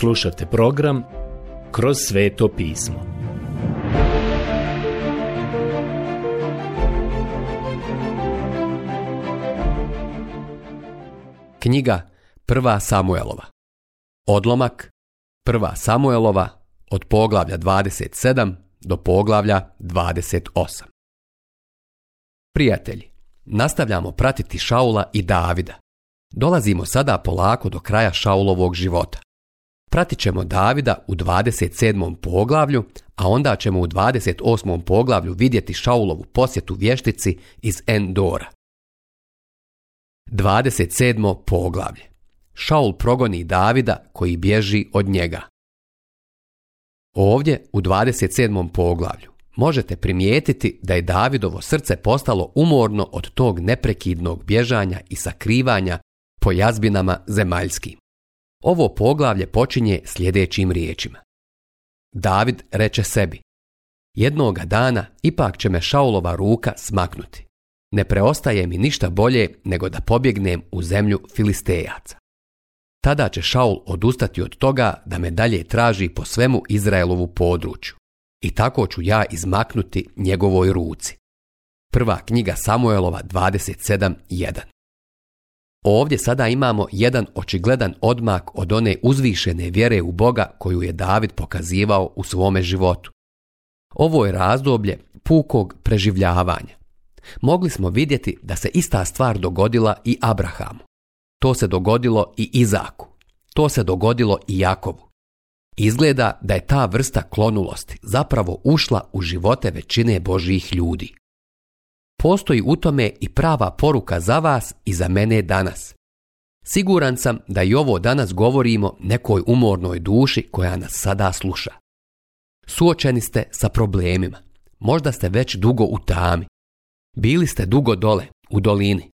Slušajte program Kroz sveto pismo. Knjiga Prva Samuelova Odlomak Prva Samuelova od poglavlja 27 do poglavlja 28 Prijatelji, nastavljamo pratiti Šaula i Davida. Dolazimo sada polako do kraja Šaulovog života. Pratit ćemo Davida u 27. poglavlju, a onda ćemo u 28. poglavlju vidjeti Šaulovu posjetu vještici iz Endora. 27. poglavlje Šaul progoni Davida koji bježi od njega. Ovdje u 27. poglavlju možete primijetiti da je Davidovo srce postalo umorno od tog neprekidnog bježanja i sakrivanja po jazbinama zemaljskim. Ovo poglavlje počinje sljedećim riječima. David reče sebi, jednoga dana ipak će me Šaulova ruka smaknuti. Ne preostaje mi ništa bolje nego da pobjegnem u zemlju Filistejaca. Tada će Šaul odustati od toga da me dalje traži po svemu Izraelovu području. I tako ću ja izmaknuti njegovoj ruci. Prva knjiga Samuelova 27.1 Ovdje sada imamo jedan očigledan odmak od one uzvišene vjere u Boga koju je David pokazivao u svome životu. Ovo je razdoblje pukog preživljavanja. Mogli smo vidjeti da se ista stvar dogodila i Abrahamu. To se dogodilo i Izaku. To se dogodilo i Jakovu. Izgleda da je ta vrsta klonulosti zapravo ušla u živote većine božjih ljudi postoji u tome i prava poruka za vas i za mene danas. Siguran sam da i ovo danas govorimo nekoj umornoj duši koja nas sada sluša. Suočeni ste sa problemima. Možda ste već dugo u tami. Bili ste dugo dole, u dolini.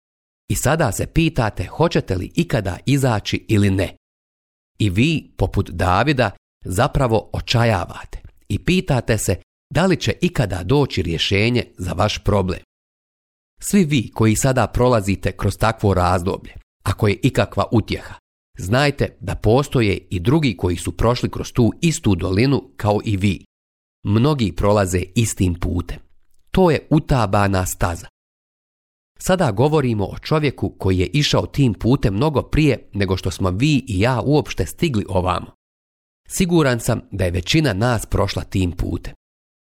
I sada se pitate hoćete li ikada izaći ili ne. I vi, poput Davida, zapravo očajavate i pitate se da li će ikada doći rješenje za vaš problem. Svi vi koji sada prolazite kroz takvo razdoblje, ako je ikakva utjeha, znajte da postoje i drugi koji su prošli kroz tu istu dolinu kao i vi. Mnogi prolaze istim putem. To je utabana staza. Sada govorimo o čovjeku koji je išao tim putem mnogo prije nego što smo vi i ja uopšte stigli ovamo. Siguran sam da je većina nas prošla tim putem.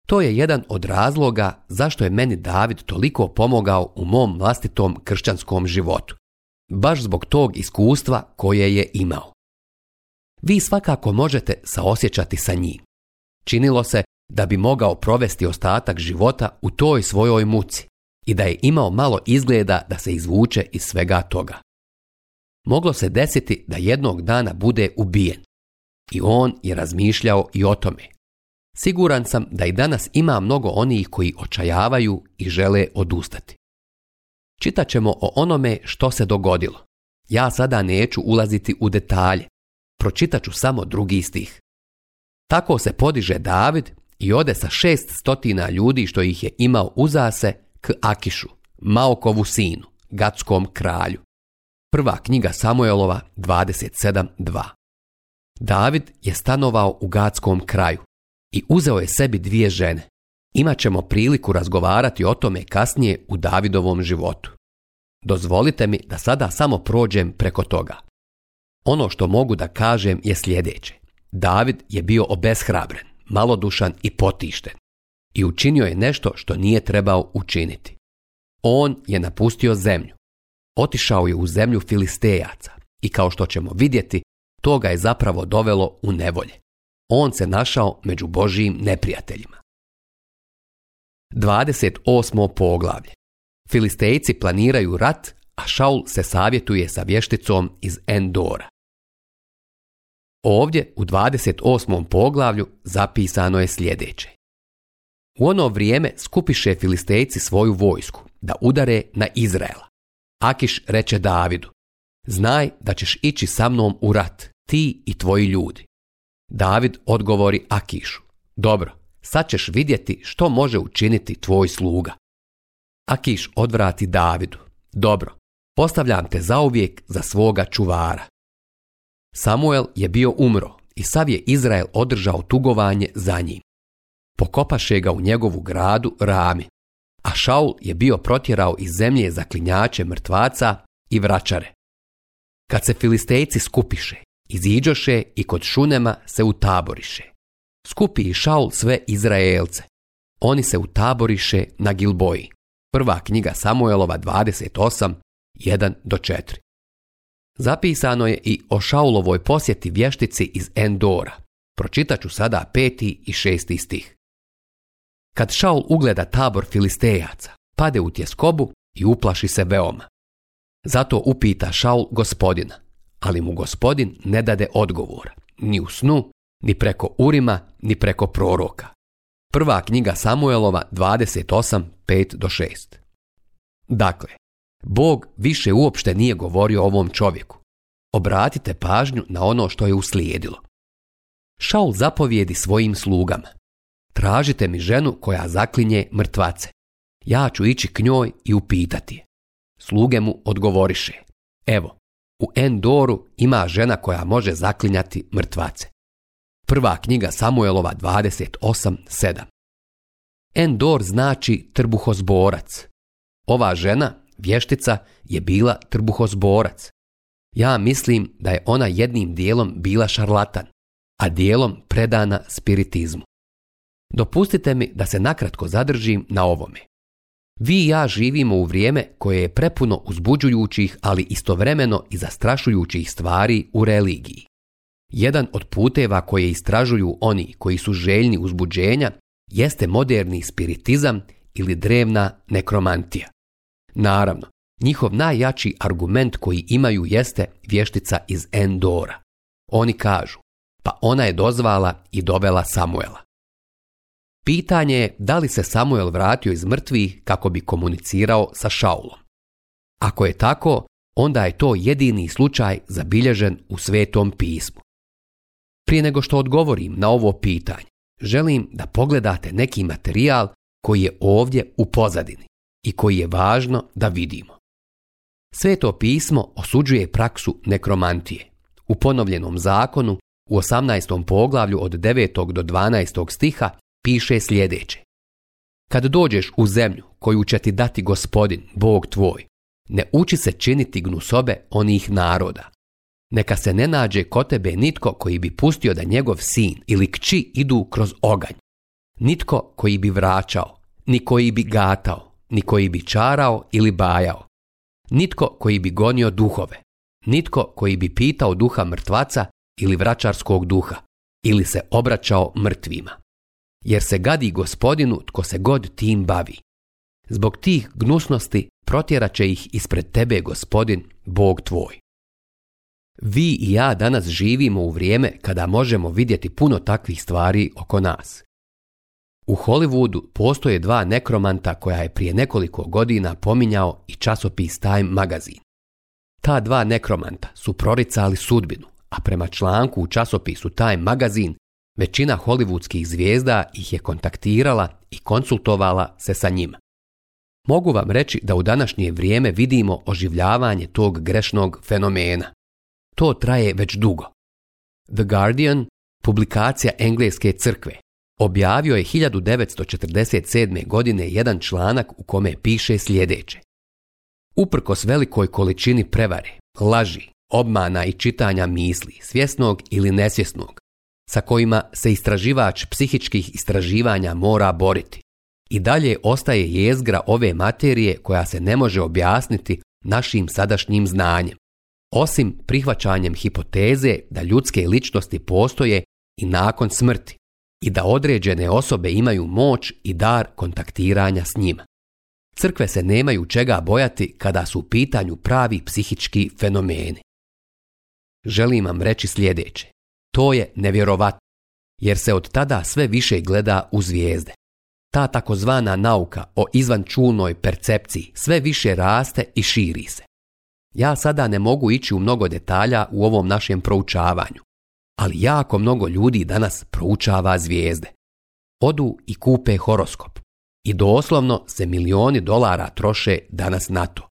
To je jedan od razloga zašto je meni David toliko pomogao u mom vlastitom kršćanskom životu. Baš zbog tog iskustva koje je imao. Vi svakako možete saosjećati sa njim. Činilo se da bi mogao provesti ostatak života u toj svojoj muci i da je imao malo izgleda da se izvuče iz svega toga. Moglo se desiti da jednog dana bude ubijen. I on je razmišljao i o tome. Siguran sam da i danas ima mnogo onih koji očajavaju i žele odustati. Čitat ćemo o onome što se dogodilo. Ja sada neću ulaziti u detalje. Pročitat ću samo drugi stih. Tako se podiže David i ode sa šest stotina ljudi što ih je imao uzase k Akišu, Maokovu sinu, Gatskom kralju. Prva knjiga Samuelova 27.2 David je stanovao u Gatskom kraju, i uzeo je sebi dvije žene. Imat ćemo priliku razgovarati o tome kasnije u Davidovom životu. Dozvolite mi da sada samo prođem preko toga. Ono što mogu da kažem je sljedeće. David je bio obeshrabren, malodušan i potišten. I učinio je nešto što nije trebao učiniti. On je napustio zemlju. Otišao je u zemlju Filistejaca i kao što ćemo vidjeti, to ga je zapravo dovelo u nevolje on se našao među Božijim neprijateljima. 28. poglavlje Filistejci planiraju rat, a Šaul se savjetuje sa vješticom iz Endora. Ovdje u 28. poglavlju zapisano je sljedeće. U ono vrijeme skupiše Filistejci svoju vojsku da udare na Izraela. Akiš reče Davidu, znaj da ćeš ići sa mnom u rat, ti i tvoji ljudi. David odgovori Akišu. Dobro, sad ćeš vidjeti što može učiniti tvoj sluga. Akiš odvrati Davidu. Dobro, postavljam te zauvijek za svoga čuvara. Samuel je bio umro i sav je Izrael održao tugovanje za njim. Pokopaše ga u njegovu gradu Rami, a Šaul je bio protjerao iz zemlje zaklinjače mrtvaca i vračare. Kad se filistejci skupiše Iziđoše i kod šunema se utaboriše. Skupi i Šaul sve Izraelce. Oni se utaboriše na Gilboji. Prva knjiga Samuelova 28, 1 do 4. Zapisano je i o Šaulovoj posjeti vještici iz Endora. Pročitat sada peti i šesti stih. Kad Šaul ugleda tabor filistejaca, pade u tjeskobu i uplaši se veoma. Zato upita Šaul gospodina, ali mu gospodin ne dade odgovor, ni u snu, ni preko Urima, ni preko proroka. Prva knjiga Samuelova 28.5 do 6. Dakle, Bog više uopšte nije govorio ovom čovjeku. Obratite pažnju na ono što je uslijedilo. Šaul zapovijedi svojim slugama. Tražite mi ženu koja zaklinje mrtvace. Ja ću ići k njoj i upitati je. Sluge mu odgovoriše. Evo, u Endoru ima žena koja može zaklinjati mrtvace. Prva knjiga Samuelova 28.7. Endor znači trbuhozborac. Ova žena, vještica, je bila trbuhozborac. Ja mislim da je ona jednim dijelom bila šarlatan, a dijelom predana spiritizmu. Dopustite mi da se nakratko zadržim na ovome. Vi i ja živimo u vrijeme koje je prepuno uzbuđujućih, ali istovremeno i zastrašujućih stvari u religiji. Jedan od puteva koje istražuju oni koji su željni uzbuđenja jeste moderni spiritizam ili drevna nekromantija. Naravno, njihov najjači argument koji imaju jeste vještica iz Endora. Oni kažu, pa ona je dozvala i dovela Samuela. Pitanje je da li se Samuel vratio iz mrtvih kako bi komunicirao sa Šaulom. Ako je tako, onda je to jedini slučaj zabilježen u Svetom pismu. Prije nego što odgovorim na ovo pitanje, želim da pogledate neki materijal koji je ovdje u pozadini i koji je važno da vidimo. Sveto pismo osuđuje praksu nekromantije. U ponovljenom zakonu u 18. poglavlju od 9. do 12. stiha piše sljedeće. Kad dođeš u zemlju koju će ti dati gospodin, Bog tvoj, ne uči se činiti gnusobe onih naroda. Neka se ne nađe kod tebe nitko koji bi pustio da njegov sin ili kći idu kroz oganj. Nitko koji bi vraćao, ni koji bi gatao, ni koji bi čarao ili bajao. Nitko koji bi gonio duhove. Nitko koji bi pitao duha mrtvaca ili vračarskog duha ili se obraćao mrtvima jer se gadi gospodinu tko se god tim bavi. Zbog tih gnusnosti protjerat će ih ispred tebe gospodin, Bog tvoj. Vi i ja danas živimo u vrijeme kada možemo vidjeti puno takvih stvari oko nas. U Hollywoodu postoje dva nekromanta koja je prije nekoliko godina pominjao i časopis Time magazine. Ta dva nekromanta su proricali sudbinu, a prema članku u časopisu Time magazine Većina hollywoodskih zvijezda ih je kontaktirala i konsultovala se sa njim. Mogu vam reći da u današnje vrijeme vidimo oživljavanje tog grešnog fenomena. To traje već dugo. The Guardian, publikacija engleske crkve, objavio je 1947. godine jedan članak u kome piše sljedeće. Uprkos velikoj količini prevare, laži, obmana i čitanja misli, svjesnog ili nesvjesnog, sa kojima se istraživač psihičkih istraživanja mora boriti. I dalje ostaje jezgra ove materije koja se ne može objasniti našim sadašnjim znanjem, osim prihvaćanjem hipoteze da ljudske ličnosti postoje i nakon smrti i da određene osobe imaju moć i dar kontaktiranja s njima. Crkve se nemaju čega bojati kada su u pitanju pravi psihički fenomeni. Želim vam reći sljedeće. To je nevjerovatno, jer se od tada sve više gleda u zvijezde. Ta takozvana nauka o izvančulnoj percepciji sve više raste i širi se. Ja sada ne mogu ići u mnogo detalja u ovom našem proučavanju, ali jako mnogo ljudi danas proučava zvijezde. Odu i kupe horoskop i doslovno se milioni dolara troše danas na to.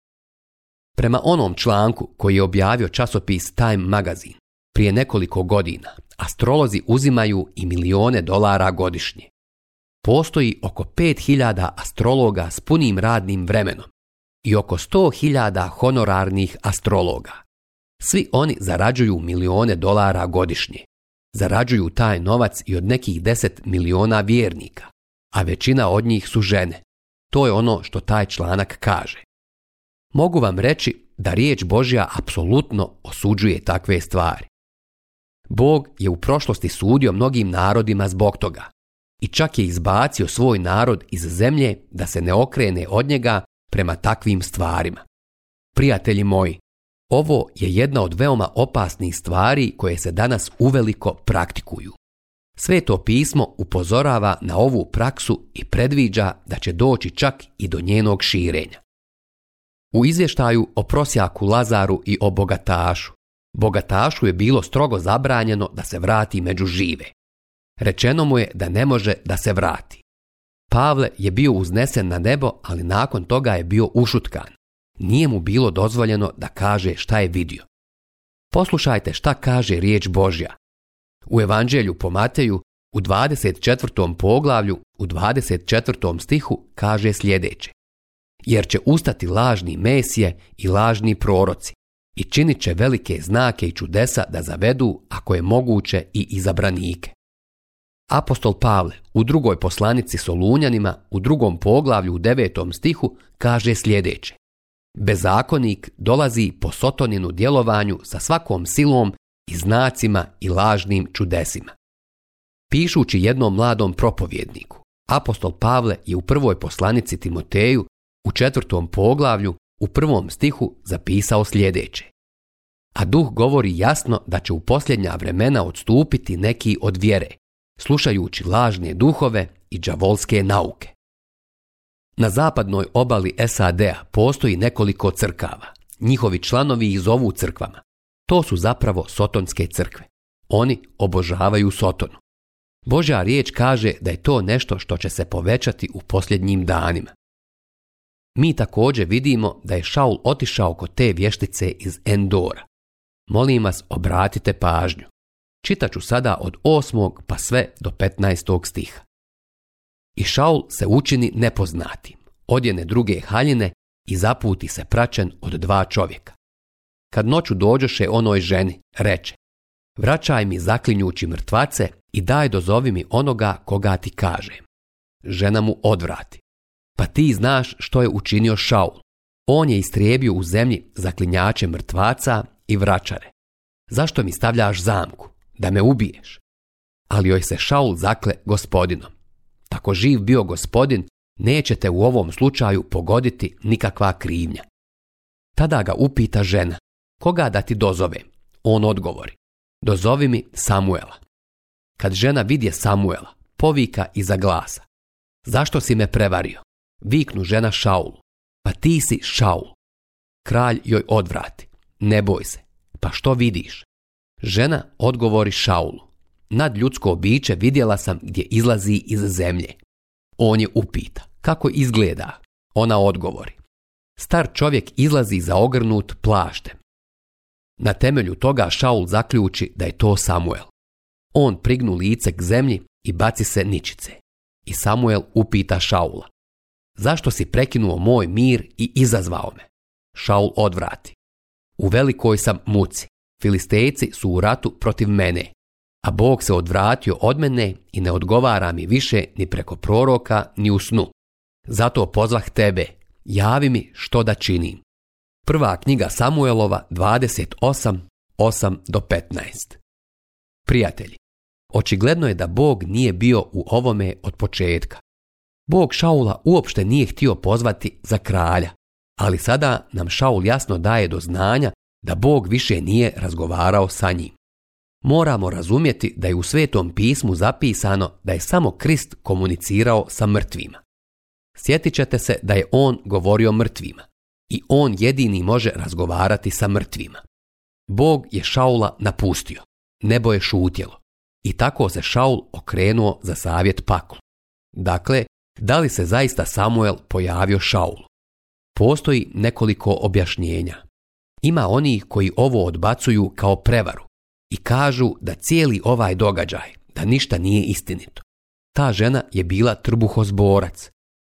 Prema onom članku koji je objavio časopis Time magazine, prije nekoliko godina astrolozi uzimaju i milione dolara godišnje. Postoji oko 5000 astrologa s punim radnim vremenom i oko 100.000 honorarnih astrologa. Svi oni zarađuju milione dolara godišnje. Zarađuju taj novac i od nekih 10 miliona vjernika, a većina od njih su žene. To je ono što taj članak kaže. Mogu vam reći da riječ Božja apsolutno osuđuje takve stvari. Bog je u prošlosti sudio mnogim narodima zbog toga i čak je izbacio svoj narod iz zemlje da se ne okrene od njega prema takvim stvarima. Prijatelji moji, ovo je jedna od veoma opasnih stvari koje se danas uveliko praktikuju. Sveto pismo upozorava na ovu praksu i predviđa da će doći čak i do njenog širenja. U izvještaju o prosjaku Lazaru i o bogatašu Bogatašu je bilo strogo zabranjeno da se vrati među žive. Rečeno mu je da ne može da se vrati. Pavle je bio uznesen na nebo, ali nakon toga je bio ušutkan. Nije mu bilo dozvoljeno da kaže šta je vidio. Poslušajte šta kaže riječ Božja. U Evanđelju po Mateju u 24. poglavlju u 24. stihu kaže sljedeće. Jer će ustati lažni mesije i lažni proroci i činit će velike znake i čudesa da zavedu, ako je moguće, i izabranike. Apostol Pavle u drugoj poslanici Solunjanima u drugom poglavlju u devetom stihu kaže sljedeće. Bezakonik dolazi po sotoninu djelovanju sa svakom silom i znacima i lažnim čudesima. Pišući jednom mladom propovjedniku, apostol Pavle je u prvoj poslanici Timoteju u četvrtom poglavlju u prvom stihu zapisao sljedeće. A duh govori jasno da će u posljednja vremena odstupiti neki od vjere, slušajući lažne duhove i đavolske nauke. Na zapadnoj obali SAD-a postoji nekoliko crkava. Njihovi članovi ih zovu crkvama. To su zapravo sotonske crkve. Oni obožavaju sotonu. Božja riječ kaže da je to nešto što će se povećati u posljednjim danima. Mi također vidimo da je Šaul otišao kod te vještice iz Endora. Molim vas, obratite pažnju. Čitaću sada od 8. pa sve do 15. stiha. I Šaul se učini nepoznatim, odjene druge haljine i zaputi se praćen od dva čovjeka. Kad noću dođoše onoj ženi, reče, vraćaj mi zaklinjući mrtvace i daj dozovi mi onoga koga ti kažem. Žena mu odvrati, pa ti znaš što je učinio Šaul. On je istrijebio u zemlji zaklinjače mrtvaca i vračare. Zašto mi stavljaš zamku? Da me ubiješ. Ali joj se Šaul zakle gospodinom. Tako živ bio gospodin, nećete u ovom slučaju pogoditi nikakva krivnja. Tada ga upita žena, koga da ti dozove? On odgovori, dozovi mi Samuela. Kad žena vidje Samuela, povika iza glasa, zašto si me prevario? Viknu žena Šaulu. Pa ti si Šaul. Kralj joj odvrati. Ne boj se. Pa što vidiš? Žena odgovori Šaulu. Nad ljudsko biće vidjela sam gdje izlazi iz zemlje. On je upita. Kako izgleda? Ona odgovori. Star čovjek izlazi za ogrnut plaštem. Na temelju toga Šaul zaključi da je to Samuel. On prignu lice k zemlji i baci se ničice. I Samuel upita Šaula. Zašto si prekinuo moj mir i izazvao me? Šaul odvrati. U velikoj sam muci. Filistejci su u ratu protiv mene. A Bog se odvratio od mene i ne odgovara mi više ni preko proroka ni u snu. Zato pozvah tebe, javi mi što da činim. Prva knjiga Samuelova 288 do 15. Prijatelji, očigledno je da Bog nije bio u ovome od početka. Bog Šaula uopšte nije htio pozvati za kralja, ali sada nam Šaul jasno daje do znanja da Bog više nije razgovarao sa njim. Moramo razumjeti da je u Svetom pismu zapisano da je samo Krist komunicirao sa mrtvima. Sjetit ćete se da je on govorio mrtvima i on jedini može razgovarati sa mrtvima. Bog je Šaula napustio, nebo je šutjelo i tako se Šaul okrenuo za savjet paklu. Dakle, da li se zaista Samuel pojavio šaul. Postoji nekoliko objašnjenja. Ima oni koji ovo odbacuju kao prevaru i kažu da cijeli ovaj događaj, da ništa nije istinito. Ta žena je bila trbuhozborac.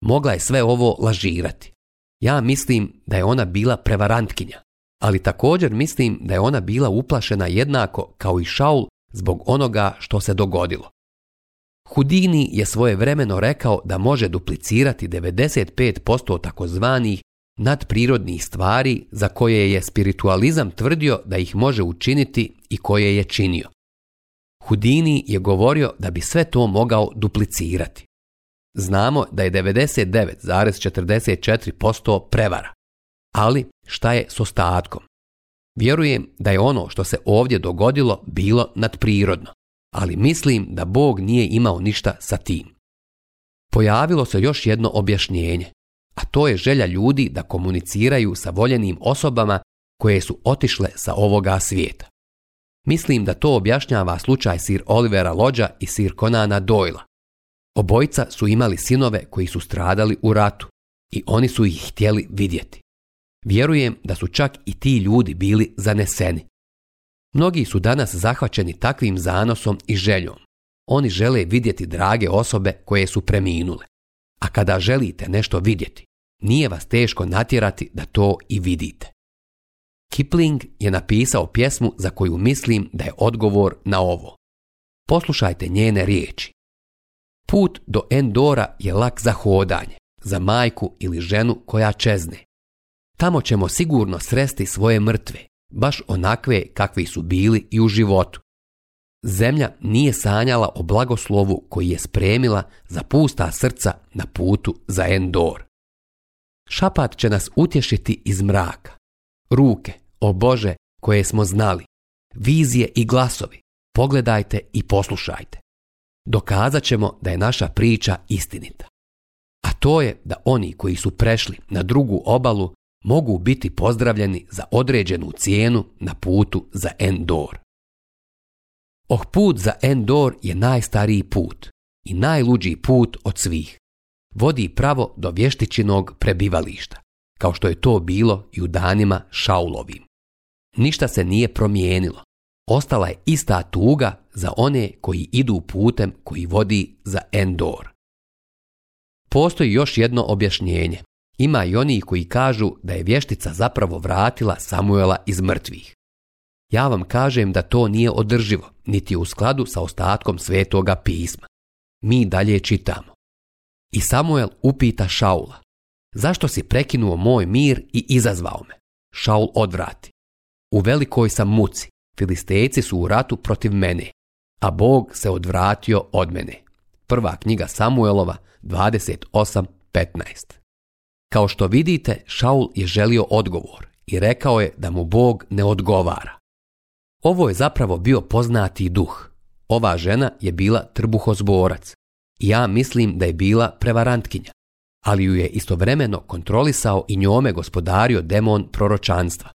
Mogla je sve ovo lažirati. Ja mislim da je ona bila prevarantkinja, ali također mislim da je ona bila uplašena jednako kao i Šaul zbog onoga što se dogodilo. Houdini je svoje vremeno rekao da može duplicirati 95% takozvanih nadprirodnih stvari za koje je spiritualizam tvrdio da ih može učiniti i koje je činio. Houdini je govorio da bi sve to mogao duplicirati. Znamo da je 99,44% prevara. Ali šta je s ostatkom? Vjerujem da je ono što se ovdje dogodilo bilo nadprirodno ali mislim da Bog nije imao ništa sa tim. Pojavilo se još jedno objašnjenje, a to je želja ljudi da komuniciraju sa voljenim osobama koje su otišle sa ovoga svijeta. Mislim da to objašnjava slučaj sir Olivera Lođa i sir Konana Doyla. Obojica su imali sinove koji su stradali u ratu i oni su ih htjeli vidjeti. Vjerujem da su čak i ti ljudi bili zaneseni, Mnogi su danas zahvaćeni takvim zanosom i željom. Oni žele vidjeti drage osobe koje su preminule. A kada želite nešto vidjeti, nije vas teško natjerati da to i vidite. Kipling je napisao pjesmu za koju mislim da je odgovor na ovo. Poslušajte njene riječi. Put do Endora je lak za hodanje, za majku ili ženu koja čezne. Tamo ćemo sigurno sresti svoje mrtve, baš onakve kakvi su bili i u životu. Zemlja nije sanjala o blagoslovu koji je spremila za pusta srca na putu za Endor. Šapat će nas utješiti iz mraka. Ruke, o Bože, koje smo znali, vizije i glasovi, pogledajte i poslušajte. Dokazat ćemo da je naša priča istinita. A to je da oni koji su prešli na drugu obalu mogu biti pozdravljeni za određenu cijenu na putu za Endor. Oh put za Endor je najstariji put i najluđi put od svih. Vodi pravo do vještićinog prebivališta, kao što je to bilo i u danima Šaulovim. Ništa se nije promijenilo. Ostala je ista tuga za one koji idu putem koji vodi za Endor. Postoji još jedno objašnjenje ima i oni koji kažu da je vještica zapravo vratila Samuela iz mrtvih. Ja vam kažem da to nije održivo, niti u skladu sa ostatkom svetoga pisma. Mi dalje čitamo. I Samuel upita Šaula, zašto si prekinuo moj mir i izazvao me? Šaul odvrati. U velikoj sam muci, filistejci su u ratu protiv mene, a Bog se odvratio od mene. Prva knjiga Samuelova 28.15 kao što vidite, Šaul je želio odgovor i rekao je da mu Bog ne odgovara. Ovo je zapravo bio poznati duh. Ova žena je bila trbuhozborac. Ja mislim da je bila prevarantkinja, ali ju je istovremeno kontrolisao i njome gospodario demon proročanstva.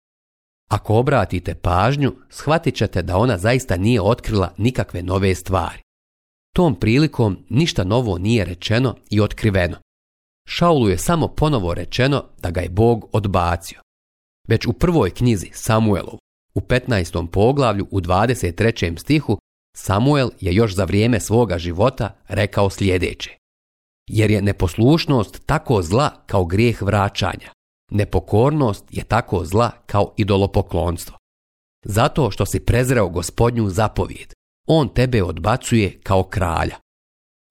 Ako obratite pažnju, shvatit ćete da ona zaista nije otkrila nikakve nove stvari. Tom prilikom ništa novo nije rečeno i otkriveno. Šaulu je samo ponovo rečeno da ga je Bog odbacio. Već u prvoj knjizi Samuelov, u 15. poglavlju u 23. stihu, Samuel je još za vrijeme svoga života rekao sljedeće. Jer je neposlušnost tako zla kao grijeh vraćanja. Nepokornost je tako zla kao idolopoklonstvo. Zato što si prezreo gospodnju zapovjed, on tebe odbacuje kao kralja.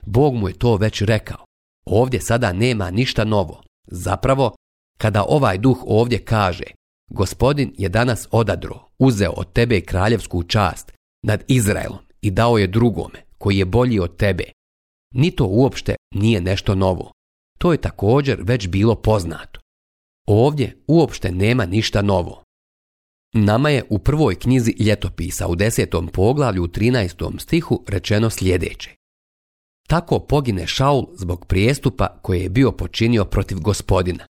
Bog mu je to već rekao Ovdje sada nema ništa novo. Zapravo, kada ovaj duh ovdje kaže Gospodin je danas odadro, uzeo od tebe kraljevsku čast nad Izraelom i dao je drugome, koji je bolji od tebe. Ni to uopšte nije nešto novo. To je također već bilo poznato. Ovdje uopšte nema ništa novo. Nama je u prvoj knjizi Ljetopisa u desetom poglavlju u 13. stihu rečeno sljedeće. Tako pogine Šaul zbog prijestupa koje je bio počinio protiv gospodina,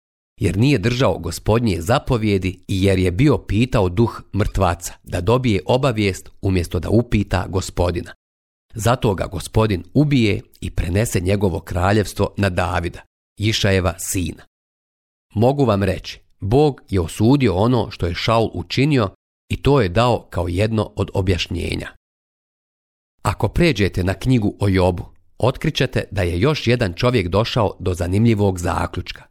jer nije držao gospodnje zapovjedi i jer je bio pitao duh mrtvaca da dobije obavijest umjesto da upita gospodina. Zato ga gospodin ubije i prenese njegovo kraljevstvo na Davida, Išajeva sina. Mogu vam reći, Bog je osudio ono što je Šaul učinio i to je dao kao jedno od objašnjenja. Ako pređete na knjigu o Jobu, otkrićete da je još jedan čovjek došao do zanimljivog zaključka.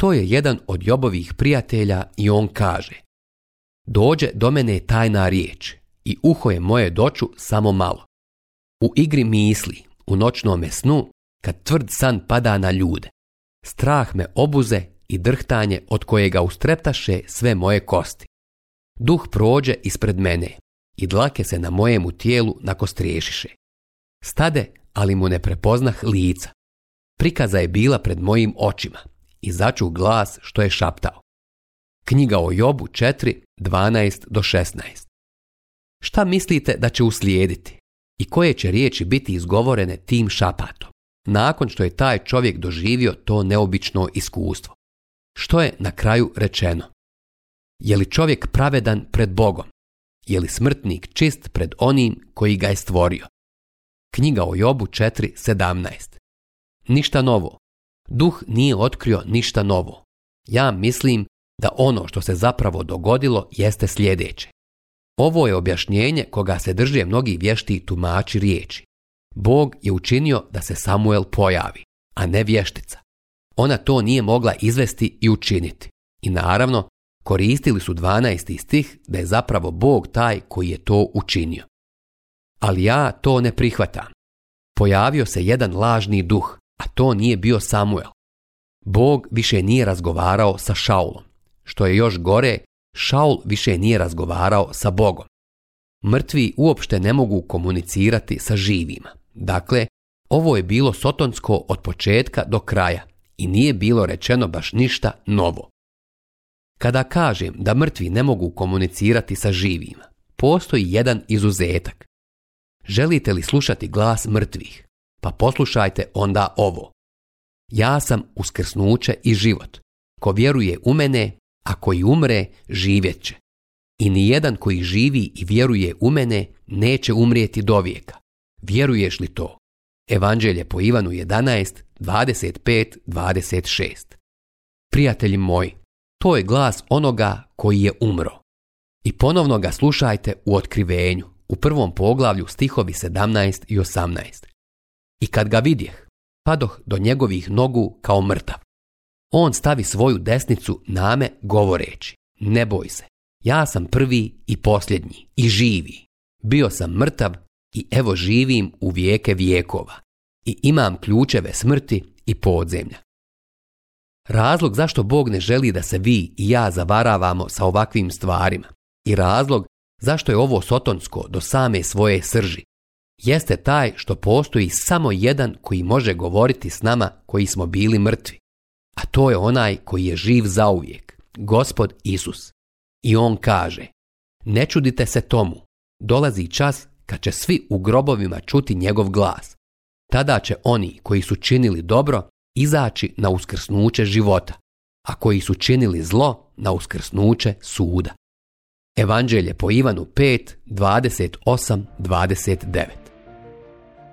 To je jedan od Jobovih prijatelja i on kaže Dođe do mene tajna riječ i uho je moje doću samo malo. U igri misli, u noćnome snu, kad tvrd san pada na ljude. Strah me obuze i drhtanje od kojega ustreptaše sve moje kosti. Duh prođe ispred mene i dlake se na mojemu tijelu nakostriješiše. Stade ali mu ne prepoznah lica. Prikaza je bila pred mojim očima i začu glas što je šaptao. Knjiga o Jobu 4, 12 do 16. Šta mislite da će uslijediti? I koje će riječi biti izgovorene tim šapatom? Nakon što je taj čovjek doživio to neobično iskustvo. Što je na kraju rečeno? Je li čovjek pravedan pred Bogom? Je li smrtnik čist pred onim koji ga je stvorio? Knjiga o Jobu 4.17 Ništa novo. Duh nije otkrio ništa novo. Ja mislim da ono što se zapravo dogodilo jeste sljedeće. Ovo je objašnjenje koga se drže mnogi vješti tumači riječi. Bog je učinio da se Samuel pojavi, a ne vještica. Ona to nije mogla izvesti i učiniti. I naravno, koristili su 12. stih da je zapravo Bog taj koji je to učinio ali ja to ne prihvatam. Pojavio se jedan lažni duh, a to nije bio Samuel. Bog više nije razgovarao sa Šaulom. Što je još gore, Šaul više nije razgovarao sa Bogom. Mrtvi uopšte ne mogu komunicirati sa živima. Dakle, ovo je bilo sotonsko od početka do kraja i nije bilo rečeno baš ništa novo. Kada kažem da mrtvi ne mogu komunicirati sa živima, postoji jedan izuzetak. Želite li slušati glas mrtvih? Pa poslušajte onda ovo. Ja sam uskrsnuće i život. Ko vjeruje u mene, a koji umre, živjet će. I nijedan koji živi i vjeruje u mene, neće umrijeti do vijeka. Vjeruješ li to? Evanđelje po Ivanu 11, 25, 26. Prijatelji moji, to je glas onoga koji je umro. I ponovno ga slušajte u otkrivenju u prvom poglavlju stihovi 17 i 18. I kad ga vidjeh, padoh do njegovih nogu kao mrtav. On stavi svoju desnicu name govoreći, ne boj se, ja sam prvi i posljednji i živi. Bio sam mrtav i evo živim u vijeke vijekova i imam ključeve smrti i podzemlja. Razlog zašto Bog ne želi da se vi i ja zavaravamo sa ovakvim stvarima i razlog zašto je ovo sotonsko do same svoje srži, jeste taj što postoji samo jedan koji može govoriti s nama koji smo bili mrtvi, a to je onaj koji je živ zauvijek, gospod Isus. I on kaže, ne čudite se tomu, dolazi čas kad će svi u grobovima čuti njegov glas. Tada će oni koji su činili dobro izaći na uskrsnuće života, a koji su činili zlo na uskrsnuće suda. Evanđelje po Ivanu 5, 28, 29.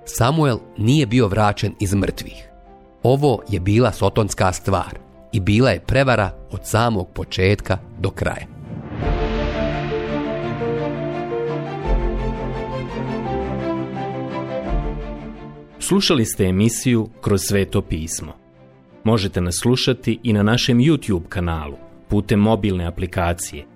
Samuel nije bio vraćen iz mrtvih. Ovo je bila sotonska stvar i bila je prevara od samog početka do kraja. Slušali ste emisiju Kroz sveto pismo. Možete nas slušati i na našem YouTube kanalu putem mobilne aplikacije –